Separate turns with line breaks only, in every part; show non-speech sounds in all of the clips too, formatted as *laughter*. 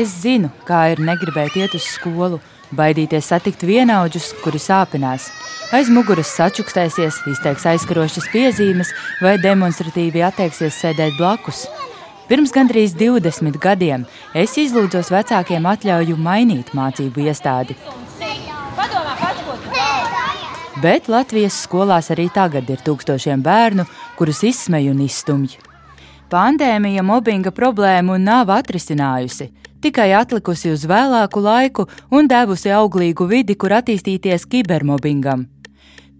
Es zinu, kā ir negribēt iet uz skolu, baidīties satikt vienaudžus, kuri sāpinās. Aiz muguras sačukstēsies, izteiks aizskarošas piezīmes vai demonstratīvi atteiksies sēdēt blakus. Pirms gandrīz 20 gadiem es izlūdzos vecākiem atļauju mainīt mācību iestādi. Bet Latvijas skolās arī tagad ir tūkstošiem bērnu, kurus izsmej un izstumj. Pandēmija mobbinga problēmu nav atrisinājusi tikai atlikusi uz vēlāku laiku un devusi auglīgu vidi, kur attīstīties kibermobbingam.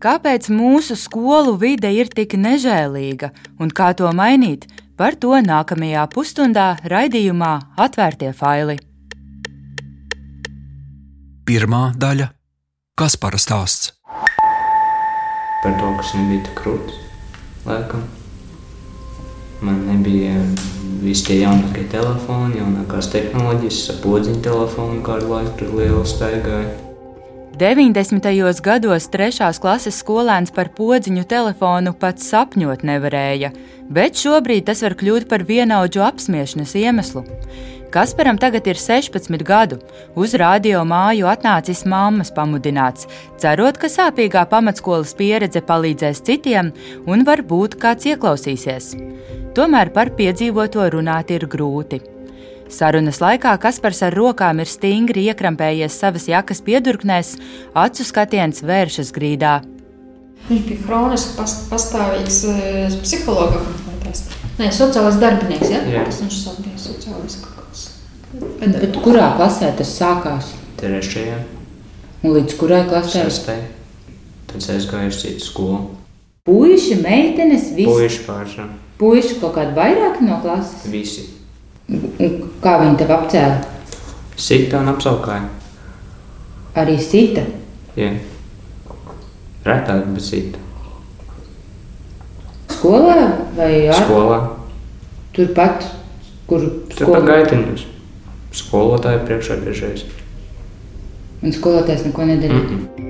Kāpēc mūsu skolu vide ir tik nežēlīga un kā to mainīt? Par to nākamajā pusstundā raidījumā Atvērtie faili.
Pirmā daļa - kas parastāsts?
Par to, kas nebija tik krūts, laikam. Man nebija visi tie jaunākie telefoni, jaunākās tehnoloģijas, podziņu telefonu kādu laiku tur lielu staigāju.
90. gados trešās klases skolēns par podziņu telefonu pat sapņot nevarēja, bet šobrīd tas var kļūt par vienaudžu apspiešanas iemeslu. Kasparam tagad ir 16 gadu. Uz radio māju atnācis mammas pamudināts, cerot, ka sāpīgā pamatskolas pieredze palīdzēs citiem un varbūt kāds ieklausīsies. Tomēr par piedzīvoto runāt ir grūti. Sarunas laikā Kaspars ar rokām ir stingri iekrampējies savas jakas piedurknēs, acu skatiens vēršas grīdā.
Viņš bija kroniski pas, pastāvīgs uh, psihologa. Nē, sociālais darbinieks, ja? Jā. Tas viņš savā bija sociālais
Bet, bet kurā klasē tas sākās?
Trešajā.
Un līdz kurai klasē?
Sestē. Tad es gāju uz citu skolu.
Puiši, meitenes, visi.
Puiši pārsvarā.
Puiši kaut kādi vairāki no klases?
Visi.
Un kā viņi tev apcēla?
Sita un apsaukāja.
Arī sita?
Jā. Retāk, bet sita.
Skolā vai
ar? Skolā.
Turpat, kur
skolā? Gaitiņos skolotāju priekšā dažreiz.
Un skolotājs neko nedarīja. Mm -mm.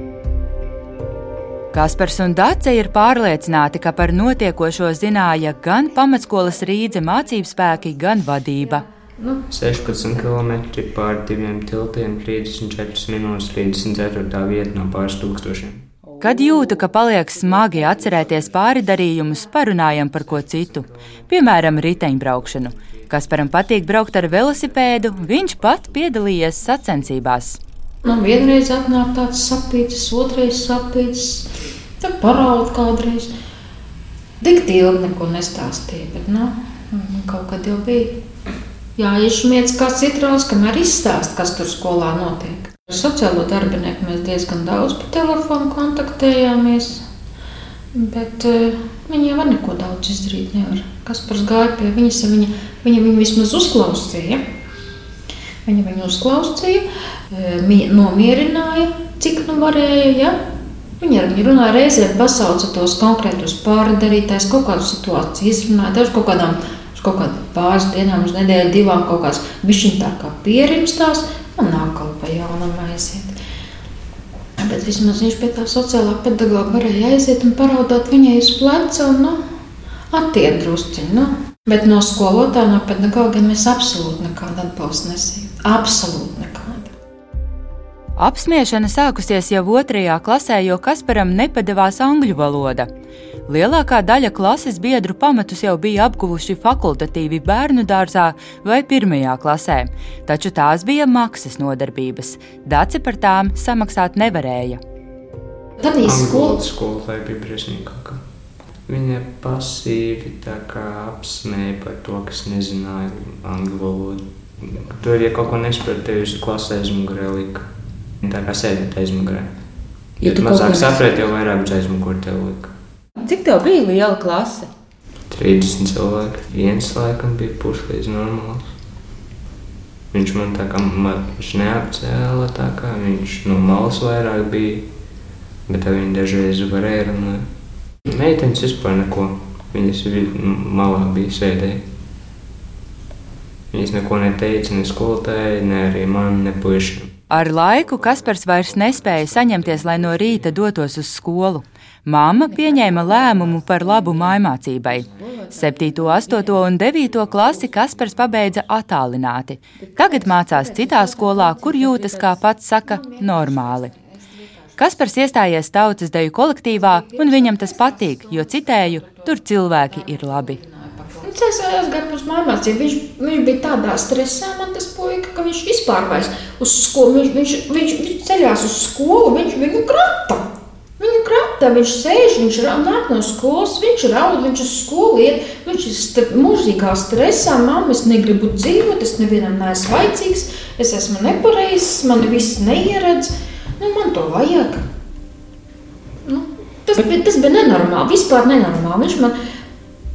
Kaspars un Dārce ir pārliecināti, ka par notiekošo zināja gan pamatskolas rīdze mācību spēki, gan vadība.
Nu. 16 km pāri diviem tiltiem, 34 minūtes, 34. vieta no pāris tūkstošiem.
Kad jūtu, ka paliek smagi atcerēties pāri darījumus, parunājam par ko citu, piemēram, riteņbraukšanu. Kasparam patīk braukt ar velosipēdu, viņš pat piedalījies sacensībās.
Man vienreiz atnāk tāds sapīts, otrais sapīts, tad paraud kādreiz. Tik ilgi neko nestāstīja, bet nu, kaut kad jau bija. Jā, iešmiets kā citrons, kamēr izstāst, kas tur skolā notiek. Ar sociālo darbinieku mēs diezgan daudz pa telefonu kontaktējāmies. Bet uh, viņi jau neko daudz izdarīt nevar. Kaspars gāja pie viņas, viņa, viņa viņu vismaz uzklausīja. Viņa viņu uzklausīja, uh, nomierināja, cik nu varēja. Ja? Viņa ar viņu runāja reizē, pasauca tos konkrētus pārdarītājus, kaut kādu situāciju izrunāja, dažs kaut kādām, uz kaut kādām pāris dienām, uz nedēļu, divām kaut kāds bišķiņ tā kā pierimstās un nāk kaut pa jaunam aiziet. Bet vismaz viņš pie tā sociālā pedagoga varēja aiziet un paraudāt viņai uz pleca un nu, attiekt drusciņu. Nu. Bet no skolotāja, no pedagoga mēs absolūti nekādu atbalstu nesījām. Absolūti.
Apsmiešana sākusies jau otrajā klasē, jo Kasparam nepadevās angļu valoda. Lielākā daļa klases biedru pamatus jau bija apguvuši fakultatīvi bērnu dārzā vai pirmajā klasē, taču tās bija maksas nodarbības. Daci par tām samaksāt nevarēja.
Tad
skolu skolotāji bija briesmīgākā. Viņa pasīvi apsmēja par to, kas nezināja angļu valodu. Tur, ja kaut ko nesapratu, tev uz klasē aizmugurē lika. Tā kā sēdēt aizmugurē. Ja, ja tu mazāk saprati, jau vairāk uz aizmugurē tev lika.
Cik tev bija liela klase?
30 cilvēki. Viens laikam bija puslīdz normāls. Viņš man tā kā man, viņš neapcēla, tā kā viņš no malas vairāk bija, bet viņi dažreiz varēja runāt. Meitenes vispār neko. Viņas malā bija sēdēja. Viņas neko neteica ne skolotājai, ne arī man, ne puišiem.
Ar laiku Kaspars vairs nespēja saņemties, lai no rīta dotos uz skolu. Māma pieņēma lēmumu par labu mājmācībai. 7, 8 un 9 klasi Kaspars pabeidza attālināti. Tagad mācās citā skolā, kur jūtas, kā pats saka, normāli. Kaspars iestājies tautas deju kolektīvā, un viņam tas patīk, jo citēju, tur cilvēki ir labi.
Es aizgāju uz mācību. Viņš, viņš bija tādā stresā, man tas puika, ka viņš vispār vairs uz skolu, viņš, viņš, viņš, viņš ceļās uz skolu, viņš viņu krata. Viņu krata, viņš sēž, viņš nāk no skolas, viņš raud, viņš uz skolu iet, viņš ir st mūžīgā stresā. Mamma, es negribu dzīvot, es nevienam neesmu vajadzīgs, es esmu nepareizs, man viss neieredz, nu man to vajag. Nu, tas, bija, tas bija nenormāli, vispār nenormāli. Viņš man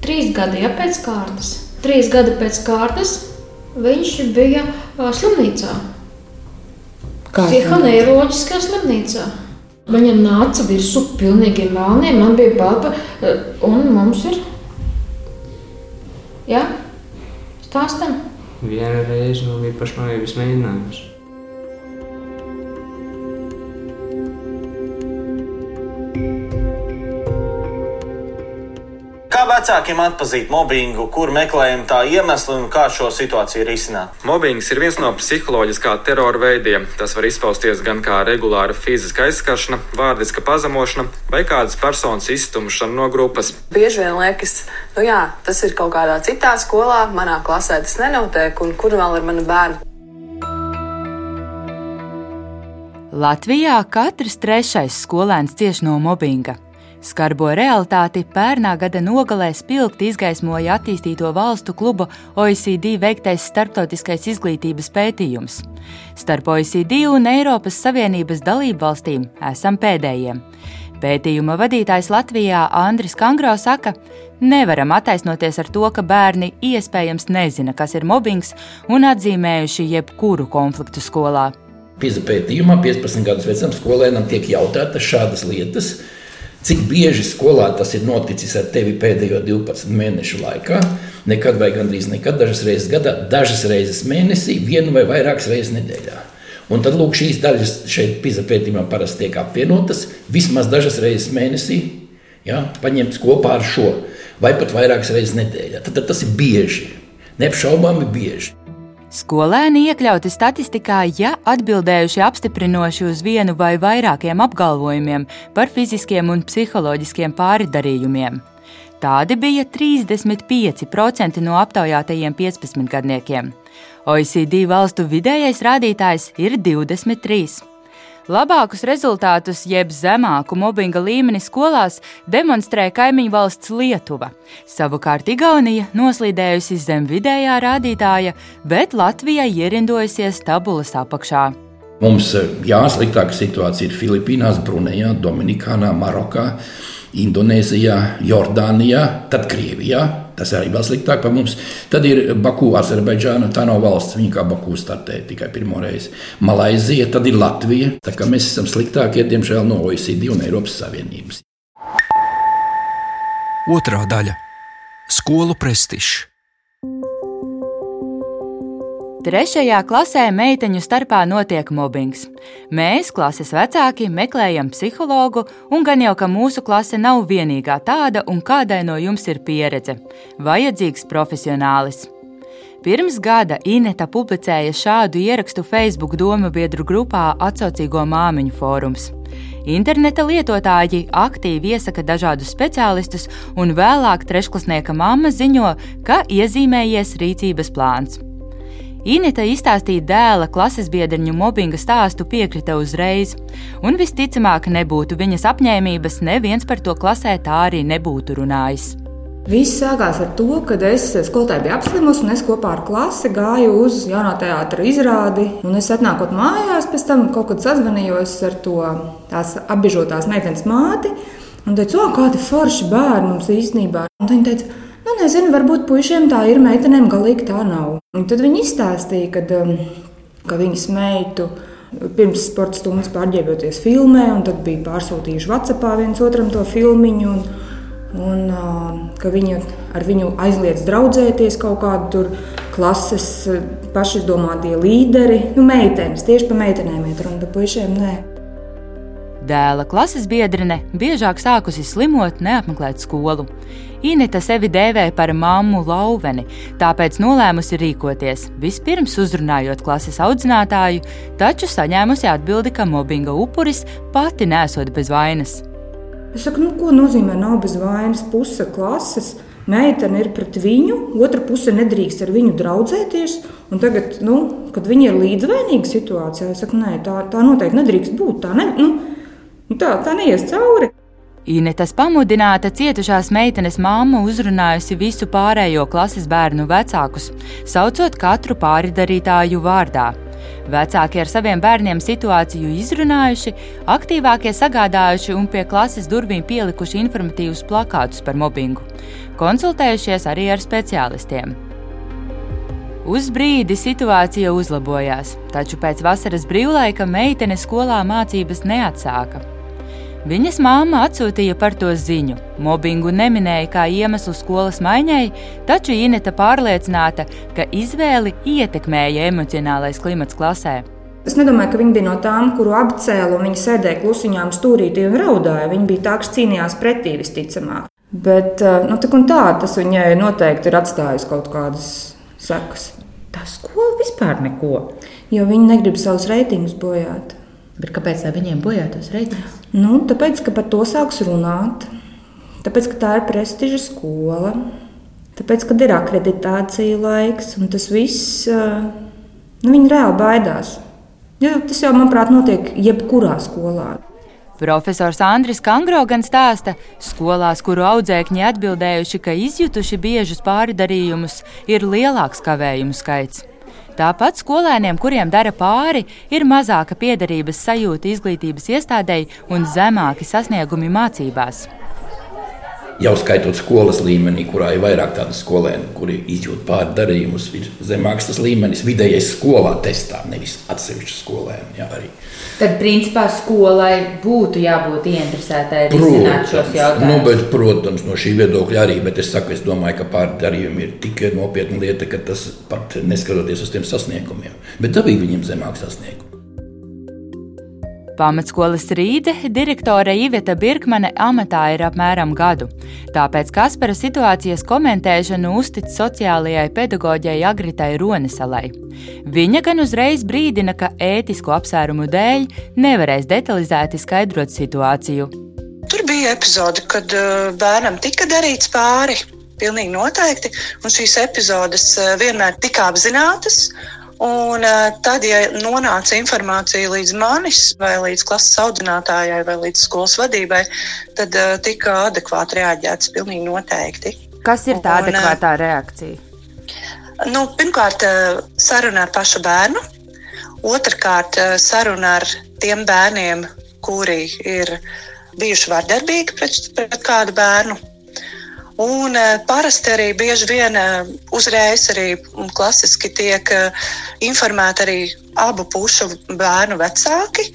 trīs gadi ja, pēc kārtas. Trīs gadi pēc kārtas viņš bija uh, slimnīcā. Psihoneiroloģiskā slimnīcā. Viņam nāca virsū pilnīgi melniem, man bija baba, un mums ir. Jā, stāstam.
Vienu reizi man bija pašnāvības mēģinājums.
Vecākiem atpazīt mobbingu, kur meklējam tā iemeslu un kā šo situāciju risināt?
Mobbings ir viens no psiholoģiskā terora veidiem. Tas var izpausties gan kā regulāra fiziska aizskaršana, vārdiska pazemošana vai kādas personas izstumšana no grupas.
Bieži vien liekas, nu jā, tas ir kaut kādā citā skolā, manā klasē tas nenotiek, un kur vēl ir mani bērni.
Latvijā katrs trešais skolēns cieš no mobbinga. Skarbo realitāti pērnā gada nogalē spilgti izgaismoja attīstīto valstu kluba OECD veiktais starptautiskais izglītības pētījums. Starp OECD un Eiropas Savienības dalību valstīm esam pēdējie. Pētījuma vadītājs Latvijā Andris Kangro saka, nevaram attaisnoties ar to, ka bērni iespējams nezina, kas ir mobbings un atzīmējuši jebkuru konfliktu skolā.
Pīza pētījumā 15 gadus vecam skolēnam tiek jautātas šādas lietas, Cik bieži skolā tas ir noticis ar tevi pēdējo 12 mēnešu laikā? Nekad vai gandrīz nekad, dažas reizes gadā, dažas reizes mēnesī, vienu vai vairākas reizes nedēļā. Un tad lūk, šīs daļas šeit pīza pētījumā parasti tiek apvienotas vismaz dažas reizes mēnesī, ja, paņemtas kopā ar šo, vai pat vairākas reizes nedēļā. Tad, tad tas ir bieži, neapšaubāmi bieži.
Skolēni iekļauti statistikā, ja atbildējuši apstiprinoši uz vienu vai vairākiem apgalvojumiem par fiziskiem un psiholoģiskiem pārdarījumiem. Tādi bija 35% no aptaujātajiem 15-gadniekiem. OECD valstu vidējais rādītājs ir 23%. Labākus rezultātus, jeb zemāku mobbinga līmeni skolās, demonstrē kaimiņu valsts Lietuva. Savukārt Igaunija noslīdējusi zem vidējā rādītāja, bet Latvijai ierindojusies tabulas apakšā.
Mums eh, jāsliktākā situācija ir Filipīnās, Brunejā, Dominikānā, Marokā, Indonēzijā, Jordānijā, tad Krievijā, Tas arī vēl sliktāk par mums. Tad ir Baku, Azerbaidžāna. Tā nav valsts, viņa kā Baku startē tikai pirmo reizi. Malaizija, tad ir Latvija. Tā kā mēs esam sliktākie, diemžēl, no OECD un Eiropas Savienības.
Otra daļa - skolu prestižs.
Trešajā klasē meiteņu starpā notiek mobbings. Mēs, klases vecāki, meklējam psihologu, un gan jau ka mūsu klase nav vienīgā tāda, un kādai no jums ir pieredze. Vajadzīgs profesionālis. Pirms gada Ineta publicēja šādu ierakstu Facebook domu biedru grupā Atsaucīgo māmiņu fórums. Interneta lietotāji aktīvi iesaka dažādus speciālistus, un vēlāk trešklasnieka mamma ziņo, ka iezīmējies rīcības plāns. Inita izstāstīja dēla klases biedriņu mobbinga stāstu piekrita uzreiz, un visticamāk nebūtu viņas apņēmības, neviens par to klasē tā arī nebūtu runājis.
Viss sākās ar to, ka es skolotāju biju apslimusi, un es kopā ar klasi gāju uz jaunā teātra izrādi. Un es atnākot mājās, pēc tam kaut kad sazvanījos ar to tās apbežotās meitenes māti un teicu, o, kādi forši bērni mums īstenībā. Un viņa teica, Nu, nezinu, varbūt puišiem tā ir, meitenēm galīgi tā nav. Un tad viņi izstāstīja, kad, um, ka viņas meitu pirms sporta stundas pārģērboties filmē, un tad bija pārsūtījuši Vācijā viens otram to filmiņu. Un, un, uh, ka viņa ar viņu aizliedz draudzēties kaut kādu tur klases pašizdomātie līderi, nu, meitenes, tieši par meitenēm iet runa, par puišiem nē.
Dēla klases biedrene biežāk sākusi slimot, neapmeklēt skolu. Inita sevi dēvēja par mammu lauveni, tāpēc nolēmusi rīkoties. Vispirms uzrunājot klases audzinātāju, taču saņēmusi atbildi, ka mobbinga upuris pati nesot bez vainas.
Es saku, nu, ko nozīmē nav bez vainas puse klases? Meitene ir pret viņu, otra puse nedrīkst ar viņu draudzēties. Tagad, nu, kad viņi ir līdzvainīgi situācijā, es saku, nē, tā, tā noteikti nedrīkst būt. Tā, ne, nu, Nu tā, tā neies cauri.
Inetas pamudināta cietušās meitenes māma uzrunājusi visu pārējo klases bērnu vecākus, saucot katru pāridarītāju vārdā. Vecāki ar saviem bērniem situāciju izrunājuši, aktīvākie sagādājuši un pie klases durvīm pielikuši informatīvus plakātus par mobbingu, konsultējušies arī ar speciālistiem. Uz brīdi situācija uzlabojās, taču pēc vasaras brīvlaika meitene skolā mācības neatsāka. Viņas māma atsūtīja par to ziņu. Mobbingu neminēja kā iemeslu skolas maiņai, taču Ineta pārliecināta, ka izvēli ietekmēja emocionālais klimats klasē.
Es nedomāju, ka viņa bija no tām, kuru apcēla un viņa sēdēja klusiņām stūrītī un raudāja. Viņa bija tā, kas cīnījās pretī visticamāk. Bet eh, nu, tā tā, tas viņai noteikti ir atstājis kaut kādas sekas.
Tā skola vispār neko.
Jo viņi negrib savus reitingus bojāt.
Bet kāpēc viņiem bojātos reitingus?
Nu, tāpēc, ka par to sāks runāt. Tāpēc, ka tā ir prestiža skola. Tāpēc, kad ir akreditācija laiks, un tas viss, nu, viņi reāli baidās. Ja, tas jau, manuprāt, notiek jebkurā skolā.
Profesors Andris Kangro gan stāsta, skolās, kuru audzēkņi atbildējuši, ka izjutuši biežus pārdarījumus, ir lielāks kavējumu skaits. Tāpat skolēniem, kuriem dara pāri, ir mazāka piederības sajūta izglītības iestādēji un zemāki sasniegumi mācībās.
Jau skaitot skolas līmenī, kurā ir vairāk tādu skolēnu, kuri izjūt pārdarījumus, ir zemāks tas līmenis vidējais skolā testā, nevis atsevišķu skolēnu. Jā, arī.
Tad, principā, skolai būtu jābūt ieinteresētai risināt šos jautājumus.
Nu, bet, protams, no šī viedokļa arī, bet es, saku, es domāju, ka pārdarījumi ir tik nopietna lieta, ka tas pat neskatoties uz tiem sasniegumiem, bet dabīgi viņiem zemāk sasniegumi.
Pamatskolas Rīde direktore Iveta Birkmane amatā ir apmēram gadu, tāpēc Kaspara situācijas komentēšanu uztic sociālajai pedagoģijai Agritai Ronesalai. Viņa gan uzreiz brīdina, ka ētisku apsvērumu dēļ nevarēs detalizēti skaidrot situāciju.
Tur bija epizode, kad uh, bērnam tika darīts pāri. Pilnīgi noteikti. Un šīs epizodes uh, vienmēr tika apzinātas. Un tad, ja nonāca informācija līdz manis, vai līdz klases audzinātājai, vai līdz skolas vadībai, tad tika adekvāti reaģēts. Pilnīgi noteikti.
Kas ir tā un, adekvātā reakcija?
Nu, pirmkārt, saruna ar pašu bērnu. Otrakārt, saruna ar tiem bērniem, kuri ir bijuši vardarbīgi pret, pret kādu bērnu Un eh, parasti arī bieži vien eh, uzreiz arī klasiski tiek eh, informēti arī abu pušu bērnu vecāki.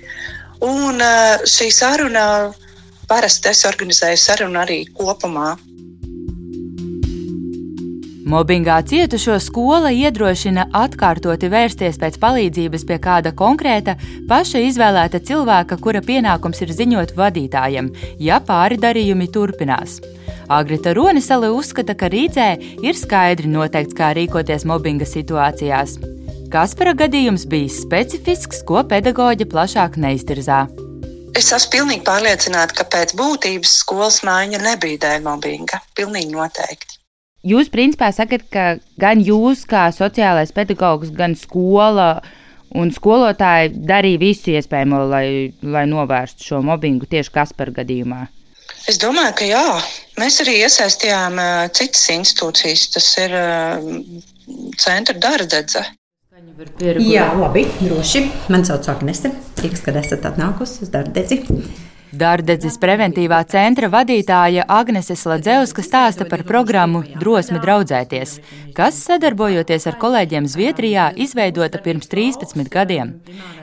Un šī saruna parasti es organizēju sarunu arī kopumā.
Mobbingā cietušo skola iedrošina atkārtoti vērsties pēc palīdzības pie kāda konkrēta, paša izvēlēta cilvēka, kura pienākums ir ziņot vadītājiem, ja pāri darījumi turpinās. Agrita Ronisale uzskata, ka Rīdzē ir skaidri noteikts, kā rīkoties mobbinga situācijās. Kaspara gadījums bija specifisks, ko pedagoģi plašāk neiztirzā.
Es esmu pilnīgi pārliecināta, ka pēc būtības skolas maiņa nebija dēļ mobbinga. Pilnīgi noteikti.
Jūs, principā, sakat, ka gan jūs, kā sociālais pedagogs, gan skola un skolotāji darīja visu iespējamo, lai, lai novērstu šo mobbingu tieši Kaspara gadījumā.
Es domāju, ka jā. Mēs arī iesaistījām uh, citas institūcijas. Tas ir uh, centra dārdzedze.
Jā, labi, droši. Man sauc Agnese. Prieks, ka esat atnākusi uz dārdedzi.
Dārdedzes preventīvā centra vadītāja Agnese Sladzevska stāsta par programmu Drosmi draudzēties, kas, sadarbojoties ar kolēģiem Zviedrijā, izveidota pirms 13 gadiem.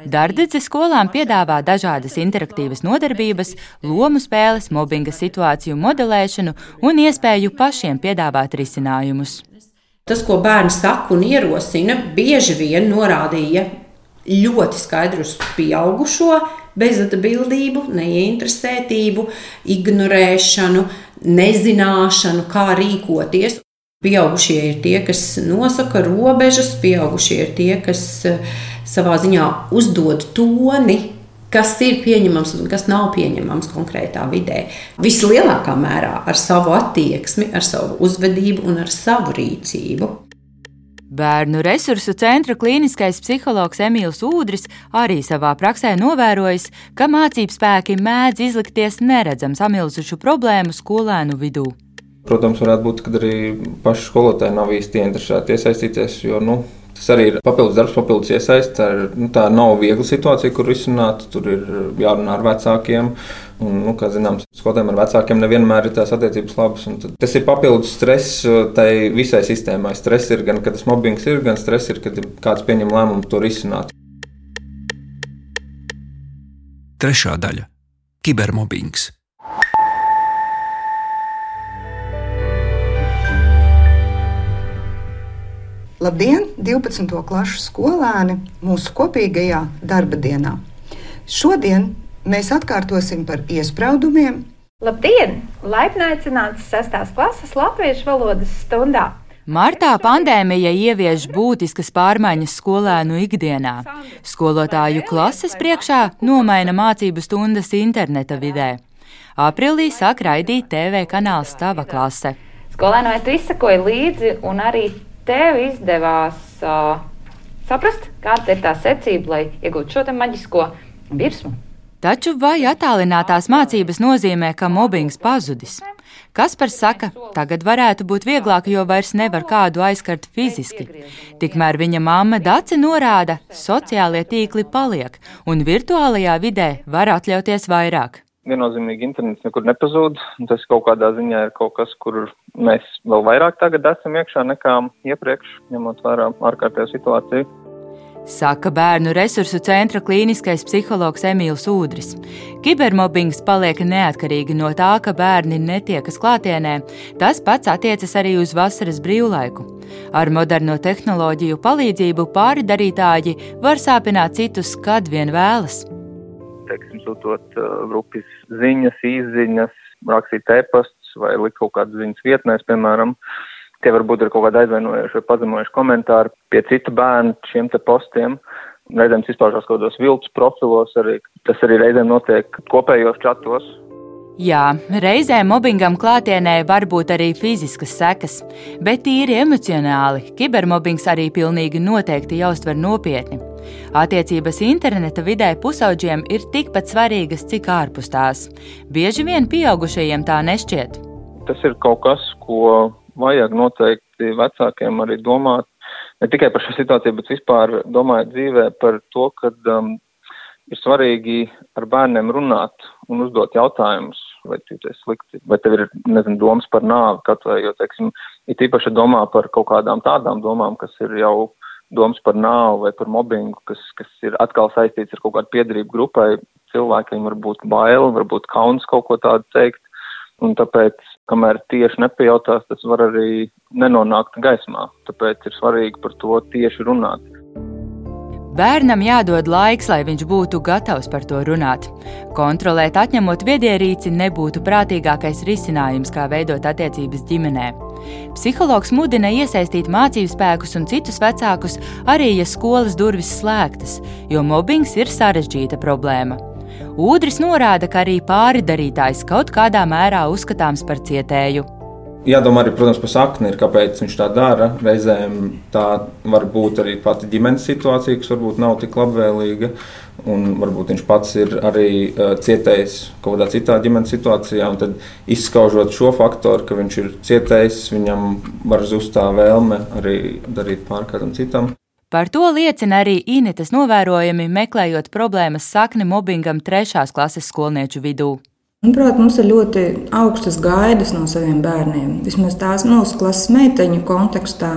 Dārdedzes skolām piedāvā dažādas interaktīvas nodarbības, lomu spēles, mobbinga situāciju modelēšanu un iespēju pašiem piedāvāt risinājumus.
Tas, ko bērns saka un ierosina, bieži vien norādīja ļoti skaidru uz pieaugušo bezatbildību, neinteresētību, ignorēšanu, nezināšanu, kā rīkoties. Pieaugušie ir tie, kas nosaka robežas, pieaugušie ir tie, kas savā ziņā uzdod toni kas ir pieņemams un kas nav pieņemams konkrētā vidē. Vislielākā mērā ar savu attieksmi, ar savu uzvedību un ar savu rīcību.
Bērnu resursu centra klīniskais psihologs Emīls Udris arī savā praksē novērojis, ka mācību spēki mēdz izlikties neredzam samilzušu problēmu skolēnu vidū.
Protams, varētu būt, ka arī paši skolotāji nav īsti interesēti iesaistīties, jo nu, Tas arī ir papildus darbs, papildus iesaistīts. Nu, tā nav viegla situācija, kur risināt. Tur ir jārunā ar vecākiem. Un, nu, kā zināms, skolotājiem ar vecākiem nevienmēr ir tās attiecības labas. Tas ir papildus stress tai visai sistēmai. Stress ir gan, kad tas mobbings ir, gan stress ir, kad kāds pieņem lēmumu to risināt.
Trešā daļa - kibermobbings.
Labdien, 12. klasu skolēni mūsu kopīgajā darba dienā. Šodien mēs atkārtosim par iespraudumiem.
Labdien! Laipni aicināts 6. klases latviešu valodas stundā.
Martā pandēmija ievieš būtiskas pārmaiņas skolēnu ikdienā. Skolotāju klases priekšā nomaina mācību stundas interneta vidē. Aprīlī sāk raidīt TV kanāls Tava klase.
Skolēnai tu izsakoji līdzi un arī tev izdevās uh, saprast, kāda ir tā secība, lai iegūtu šo maģisko virsmu.
Taču vai attālinātās mācības nozīmē, ka mobbings pazudis? Kaspars saka, tagad varētu būt vieglāk, jo vairs nevar kādu aizskart fiziski. Tikmēr viņa mamma Daci norāda, sociālie tīkli paliek, un virtuālajā vidē var atļauties vairāk
viennozīmīgi internets nekur nepazūd. Tas kaut kādā ziņā ir kaut kas, kur mēs vēl vairāk tagad esam iekšā nekā iepriekš, ņemot vērā ārkārtējo situāciju.
Saka bērnu resursu centra klīniskais psihologs Emīls Udris. Kibermobbings paliek neatkarīgi no tā, ka bērni netiekas klātienē. Tas pats attiecas arī uz vasaras brīvlaiku. Ar moderno tehnoloģiju palīdzību pāri darītāji var sāpināt citus, kad vien vēlas
teiksim, sūtot uh, grupas ziņas, īziņas, rakstīt e-pastus vai likt kaut kādas ziņas vietnēs, piemēram. Tie varbūt ir kaut kādi aizvainojoši vai pazemojuši komentāri pie citu bērnu šiem te postiem. Reizēm izpaužās kaut kādos viltus profilos, arī tas arī reizēm notiek kopējos čatos,
Jā, reizēm mobbingam klātienē var būt arī fiziskas sekas, bet tīri emocionāli kibermobbings arī pilnīgi noteikti jāuztver nopietni. Attiecības interneta vidē pusauģiem ir tikpat svarīgas, cik ārpus tās. Bieži vien pieaugušajiem tā nešķiet.
Tas ir kaut kas, ko vajag noteikti vecākiem arī domāt. Ne tikai par šo situāciju, bet vispār domājot dzīvē par to, ka um, ir svarīgi ar bērniem runāt un uzdot jautājumus, vai tu jūties slikti, vai tev ir, nezinu, domas par nāvi kaut vai, jo, teiksim, ir īpaši domā par kaut kādām tādām domām, kas ir jau domas par nāvu vai par mobbingu, kas, kas ir atkal saistīts ar kaut kādu piedarību grupai, cilvēkiem var būt bail, varbūt kauns kaut ko tādu teikt, un tāpēc, kamēr tieši nepajautās, tas var arī nenonākt gaismā, tāpēc ir svarīgi par to tieši runāt.
Bērnam jādod laiks, lai viņš būtu gatavs par to runāt. Kontrolēt, atņemot viedierīci, nebūtu prātīgākais risinājums, kā veidot attiecības ģimenē. Psihologs mudina iesaistīt mācību spēkus un citus vecākus, arī ja skolas durvis slēgtas, jo mobbings ir sarežģīta problēma. Ūdris norāda, ka arī pāridarītājs kaut kādā mērā uzskatāms par cietēju.
Jādomā arī, protams, par sakni, kāpēc viņš tā dara. Reizēm tā var būt arī pati ģimenes situācija, kas varbūt nav tik labvēlīga. Un varbūt viņš pats ir arī uh, cietējis kaut kādā citā ģimenes situācijā. Tad izskaužot šo faktoru, ka viņš ir cietējis, viņam var zust tā vēlme arī darīt pār kādam citam.
Par to liecina arī Initas novērojumi, meklējot problēmas sakni mobbingam trešās klases skolnieču vidū.
Manuprāt, mums ir ļoti augstas gaidas no saviem bērniem. Vismaz tās mūsu klases meiteņu kontekstā.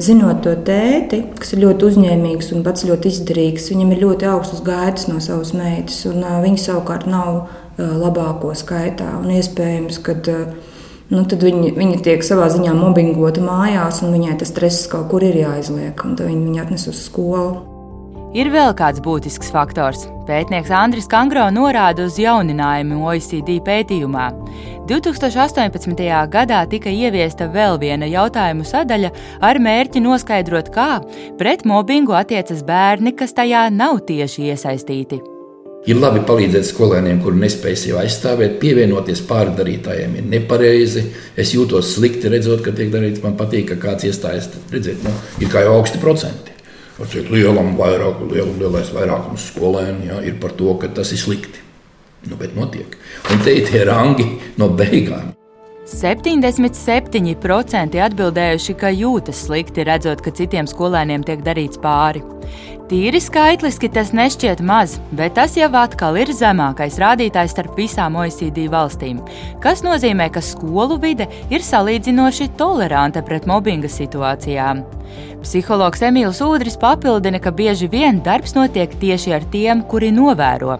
Zinot to tēti, kas ir ļoti uzņēmīgs un pats ļoti izdarīgs, viņam ir ļoti augstas gaidas no savas meitas, un viņa savukārt nav labāko skaitā. Un iespējams, ka nu, tad viņi, viņi tiek savā ziņā mobbingoti mājās, un viņai tas stress kaut kur ir jāizliek, un tad viņi viņu atnes uz skolu.
Ir vēl kāds būtisks faktors. Pētnieks Andris Kangro norāda uz jauninājumu OECD pētījumā. 2018. gadā tika ieviesta vēl viena jautājumu sadaļa ar mērķi noskaidrot, kā pret mobbingu attiecas bērni, kas tajā nav tieši iesaistīti.
Ir labi palīdzēt skolēniem, kuri nespēj sevi aizstāvēt, pievienoties pārdarītājiem. Ir nepareizi. Es jūtos slikti redzot, ka tiek darīts. Man patīk, ka kāds iestājas. Redziet, nu, ir kā jau augsti procenti. Cik lielam vairāk, liel, lielais vairākums skolēnu ja, ir par to, ka tas ir slikti. Nu, bet notiek. Un te ir tie rangi no beigām.
77% atbildējuši, ka jūtas slikti redzot, ka citiem skolēniem tiek darīts pāri. Tīri skaitliski tas nešķiet maz, bet tas jau atkal ir zemākais rādītājs starp visām OECD valstīm, kas nozīmē, ka skolu vide ir salīdzinoši toleranta pret mobbinga situācijām. Psihologs Emīls Udris papildina, ka bieži vien darbs notiek tieši ar tiem, kuri novēro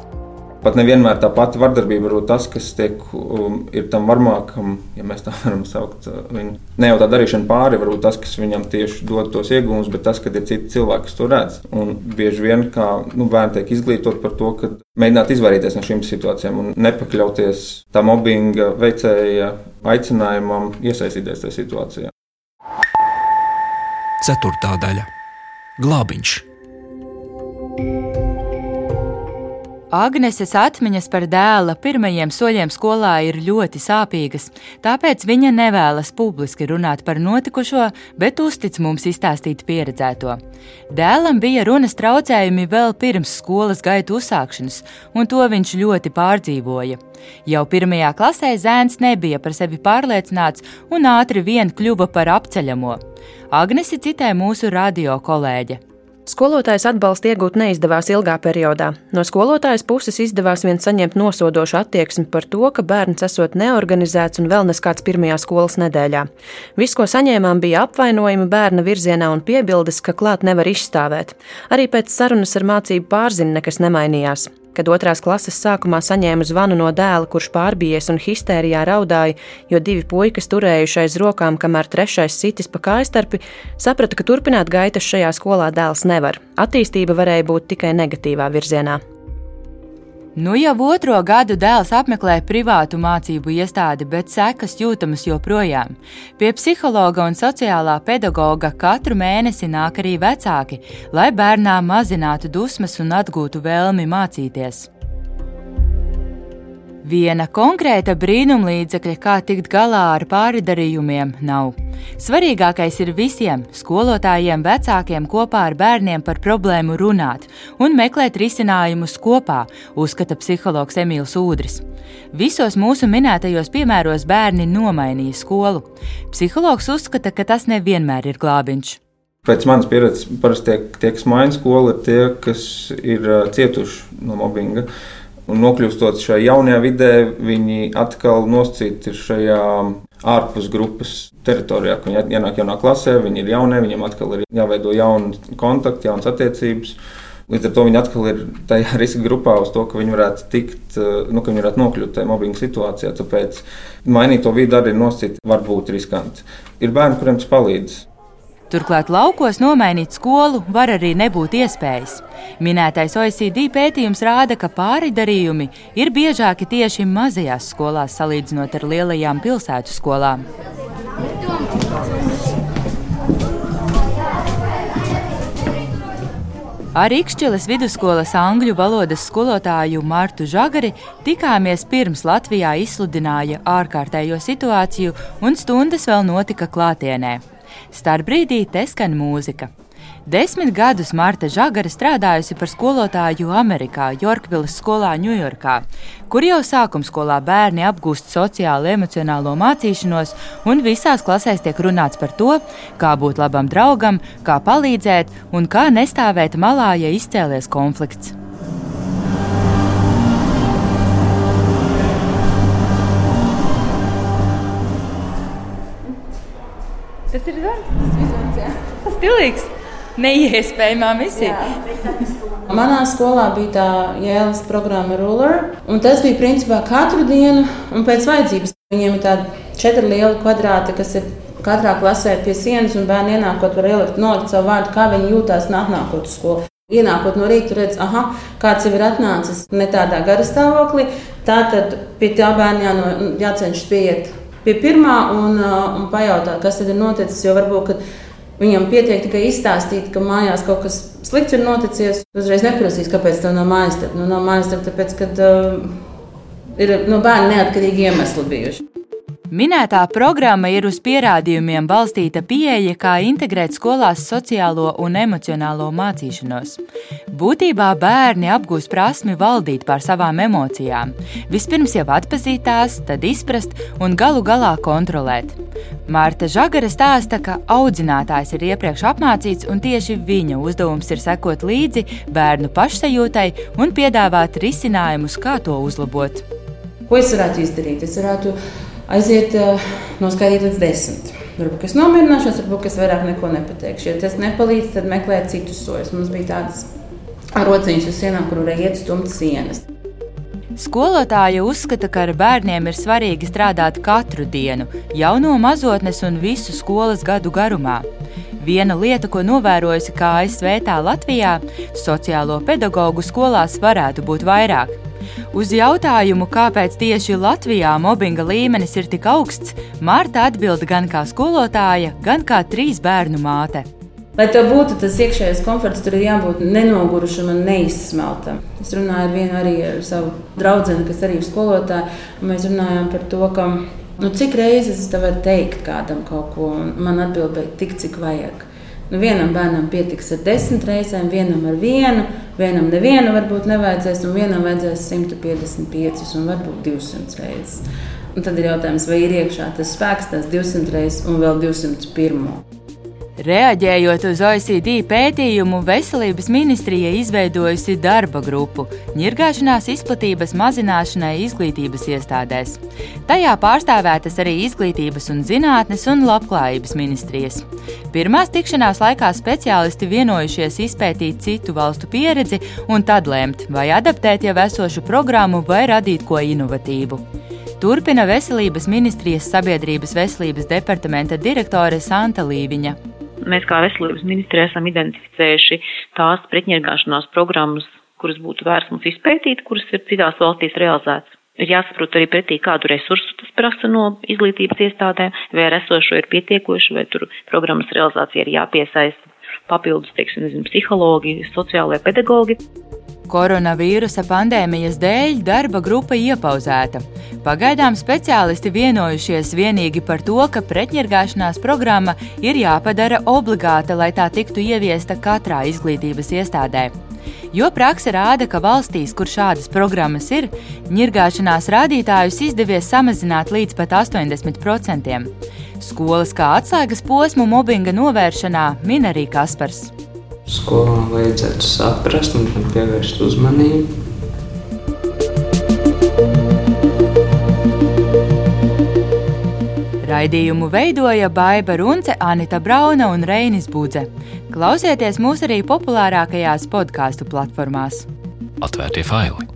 Pat nevienmēr tā pati vardarbība ir tas, kas tiek, um, ir tam varmākam, ja mēs tā *laughs* varam saukt. Uh, viņu. Ne jau tā darīšana pāri, varbūt tas, kas viņam tieši dod tos iegūmus, bet tas, kad ir citi cilvēki, kas to redz. Un bieži vien kā nu, bērni tiek izglītot par to, ka mēģināt izvairīties no šīm situācijām un nepakļauties tā mobbinga veicēja aicinājumam iesaistīties tajā situācijā.
Ceturtā daļa - glābiņš.
Agneses atmiņas par dēla pirmajiem soļiem skolā ir ļoti sāpīgas, tāpēc viņa nevēlas publiski runāt par notikušo, bet uztic mums izstāstīt pieredzēto. Dēlam bija runas traucējumi vēl pirms skolas gaitu uzsākšanas, un to viņš ļoti pārdzīvoja. Jau pirmajā klasē zēns nebija par sevi pārliecināts un ātri vien kļuva par apceļamo. Agnesi citē mūsu radio kolēģe.
Skolotājs atbalstu iegūt neizdevās ilgā periodā. No skolotājas puses izdevās vien saņemt nosodošu attieksmi par to, ka bērns esot neorganizēts un vēl neskāds pirmajā skolas nedēļā. Viss, ko saņēmām, bija apvainojumi bērna virzienā un piebildes, ka klāt nevar izstāvēt. Arī pēc sarunas ar mācību pārzini nekas nemainījās. Kad otrās klases sākumā saņēmu zvanu no dēla, kurš pārbijies un histērijā raudāja, jo divi puikas turējuši aiz rokām, kamēr trešais sitis pa kājstarpi, sapratu, ka turpināt gaitas šajā skolā dēls nevar. Attīstība varēja būt tikai negatīvā virzienā.
Nu jau otro gadu dēls apmeklē privātu mācību iestādi, bet sekas jūtamas joprojām. Pie psihologa un sociālā pedagoga katru mēnesi nāk arī vecāki, lai bērnām mazinātu dusmas un atgūtu vēlmi mācīties. Viena konkrēta brīnumlīdzekļa, kā tikt galā ar pāridarījumiem, nav. Svarīgākais ir visiem skolotājiem, vecākiem kopā ar bērniem par problēmu runāt un meklēt risinājumus kopā, uzskata psihologs Emīls Udris. Visos mūsu minētajos piemēros bērni nomainīja skolu. Psihologs uzskata, ka tas nevienmēr ir glābiņš.
Pēc manas pieredzes, parasti tie, tie kas maina skolu, ir tie, kas ir cietuši no mobbinga. Un nokļūstot šajā jaunajā vidē, viņi atkal nosacīti ir šajā ārpus grupas teritorijā. Viņi ienāk jaunā klasē, viņi ir jaunie, viņiem atkal ir jāveido jauni kontakti, jaunas attiecības. Līdz ar to viņi atkal ir tajā *laughs* riska grupā to, ka viņi varētu tikt, nu, ka viņi varētu nokļūt tajā mobbinga situācijā. Tāpēc mainīt to vidi arī nosacīt var būt riskanti. Ir bērni, kuriem tas palīdz.
Turklāt laukos nomainīt skolu var arī nebūt iespējas. Minētais OECD pētījums rāda, ka pāridarījumi ir biežāki tieši mazajās skolās salīdzinot ar lielajām pilsētu skolām. Ar Ikšķilas vidusskolas angļu valodas skolotāju Martu Žagari tikāmies pirms Latvijā izsludināja ārkārtējo situāciju, un stundas vēl notika klātienē. Starbrīdī te skan mūzika. Desmit gadus Marta Žagara strādājusi par skolotāju Amerikā, Jorkvilas skolā Ņujorkā, kur jau sākuma skolā bērni apgūst sociālo emocionālo mācīšanos, un visās klasēs tiek runāts par to, kā būt labam draugam, kā palīdzēt un kā nestāvēt malā, ja izcēlies konflikts. Tas ir darbs, tas vismaz jā. Stilīgs. Neiespējamā misija.
Manā skolā bija tā jēlas programma Ruler, un tas bija principā katru dienu un pēc vajadzības. Viņiem ir tāda četri lieli kvadrāti, kas ir katrā klasē pie sienas, un bērni ienākot var ielikt nolikt savu vārdu, kā viņi jūtās atnākot uz skolu. Ienākot no rīta, redz, ah, kāds jau ir atnācis ne tādā gara stāvoklī. Tātad pie tā bērna jāno, jācenšas pieiet pie pirmā un, un pajautāt, kas tad ir noticis. Jo varbūt viņam pietiek tikai izstāstīt, ka mājās kaut kas slikts ir noticis. Uzreiz neprasīs, kāpēc tā nav mājas. Nu, nav mājas, tāpēc, ka uh, ir no nu, bērna neatkarīgi iemesli bijuši.
Minētā programma ir uz pierādījumiem balstīta pieeja, kā integrēt skolās sociālo un emocionālo mācīšanos. Būtībā bērni apgūst prasmi valdīt pār savām emocijām. Vispirms jau atpazīt tās, tad izprast un galu galā kontrolēt. Mārta Zagara stāsta, ka audzinātājs ir iepriekš apmācīts, un tieši viņa uzdevums ir sekot līdzi bērnu pašsajūtai un piedāvāt risinājumus, kā to uzlabot.
Ko es varētu izdarīt? Es varētu aiziet uh, noskaidrot līdz desmit. Varbūt es nomierināšos, varbūt es vairāk neko nepateikšu. Ja tas nepalīdz, tad meklēt citus soļus. Mums bija tādas rociņas uz sienām, kur varēja iet stumt sienas.
Skolotāja uzskata, ka ar bērniem ir svarīgi strādāt katru dienu, jau no mazotnes un visu skolas gadu garumā. Viena lieta, ko novērojusi kā ASV tā Latvijā, sociālo pedagoģu skolās varētu būt vairāk. Uz jautājumu, kāpēc tieši Latvijā mobbinga līmenis ir tik augsts, Marta atbild gan kā skolotāja, gan kā trīs bērnu māte.
Lai tā būtu tas iekšējais komforts, tur ir jābūt nenogurušam un neizsmeltam. Es runāju ar vienu arī ar savu draugu, kas arī ir skolotāja. Mēs runājām par to, ka, nu, cik reizes es varu teikt kādam kaut ko, un man atbildēja tik, cik vajag. Nu, vienam bērnam pietiks ar desmit reizēm, vienam ar vienu, vienam nevienu varbūt nevajadzēs, un vienam vajadzēs 155 un varbūt 200 reizes. Un tad ir jautājums, vai ir iekšā tas spēks, tas 200 reizes un vēl 201.
Reaģējot uz OECD pētījumu, Veselības ministrija izveidojusi darba grupu ņirgāšanās izplatības mazināšanai izglītības iestādēs. Tajā pārstāvētas arī izglītības un zinātnes un labklājības ministrijas. Pirmās tikšanās laikā speciālisti vienojušies izpētīt citu valstu pieredzi un tad lemt, vai adaptēt jau esošu programmu vai radīt ko inovatīvu. Turpina Veselības ministrijas sabiedrības veselības departamenta direktore Santa Līviņa.
Mēs kā veselības ministrija esam identificējuši tās pretņirgāšanās programmas, kuras būtu vērts mums izpētīt, kuras ir citās valstīs realizētas. Ir jāsaprot arī pretī, kādu resursu tas prasa no izglītības iestādēm, vai ar esošo ir pietiekoši, vai tur programmas realizācija ir jāpiesaista papildus, teiksim, nezinu, psihologi, sociālai pedagogi.
Koronavīrusa pandēmijas dēļ darba grupa iepauzēta. Pagaidām speciālisti vienojušies vienīgi par to, ka pretņirgāšanās programma ir jāpadara obligāta, lai tā tiktu ieviesta katrā izglītības iestādē. Jo praksa rāda, ka valstīs, kur šādas programmas ir, ņirgāšanās rādītājus izdevies samazināt līdz pat 80%. Skolas kā atslēgas posmu mobbinga novēršanā min arī Kaspars
skolām vajadzētu saprast un tam pievērst uzmanību.
Raidījumu veidoja Baiva Runce, Anita Brauna un Reinis Budze. Klausieties mūs arī populārākajās podkāstu platformās.
Atvērtie faili!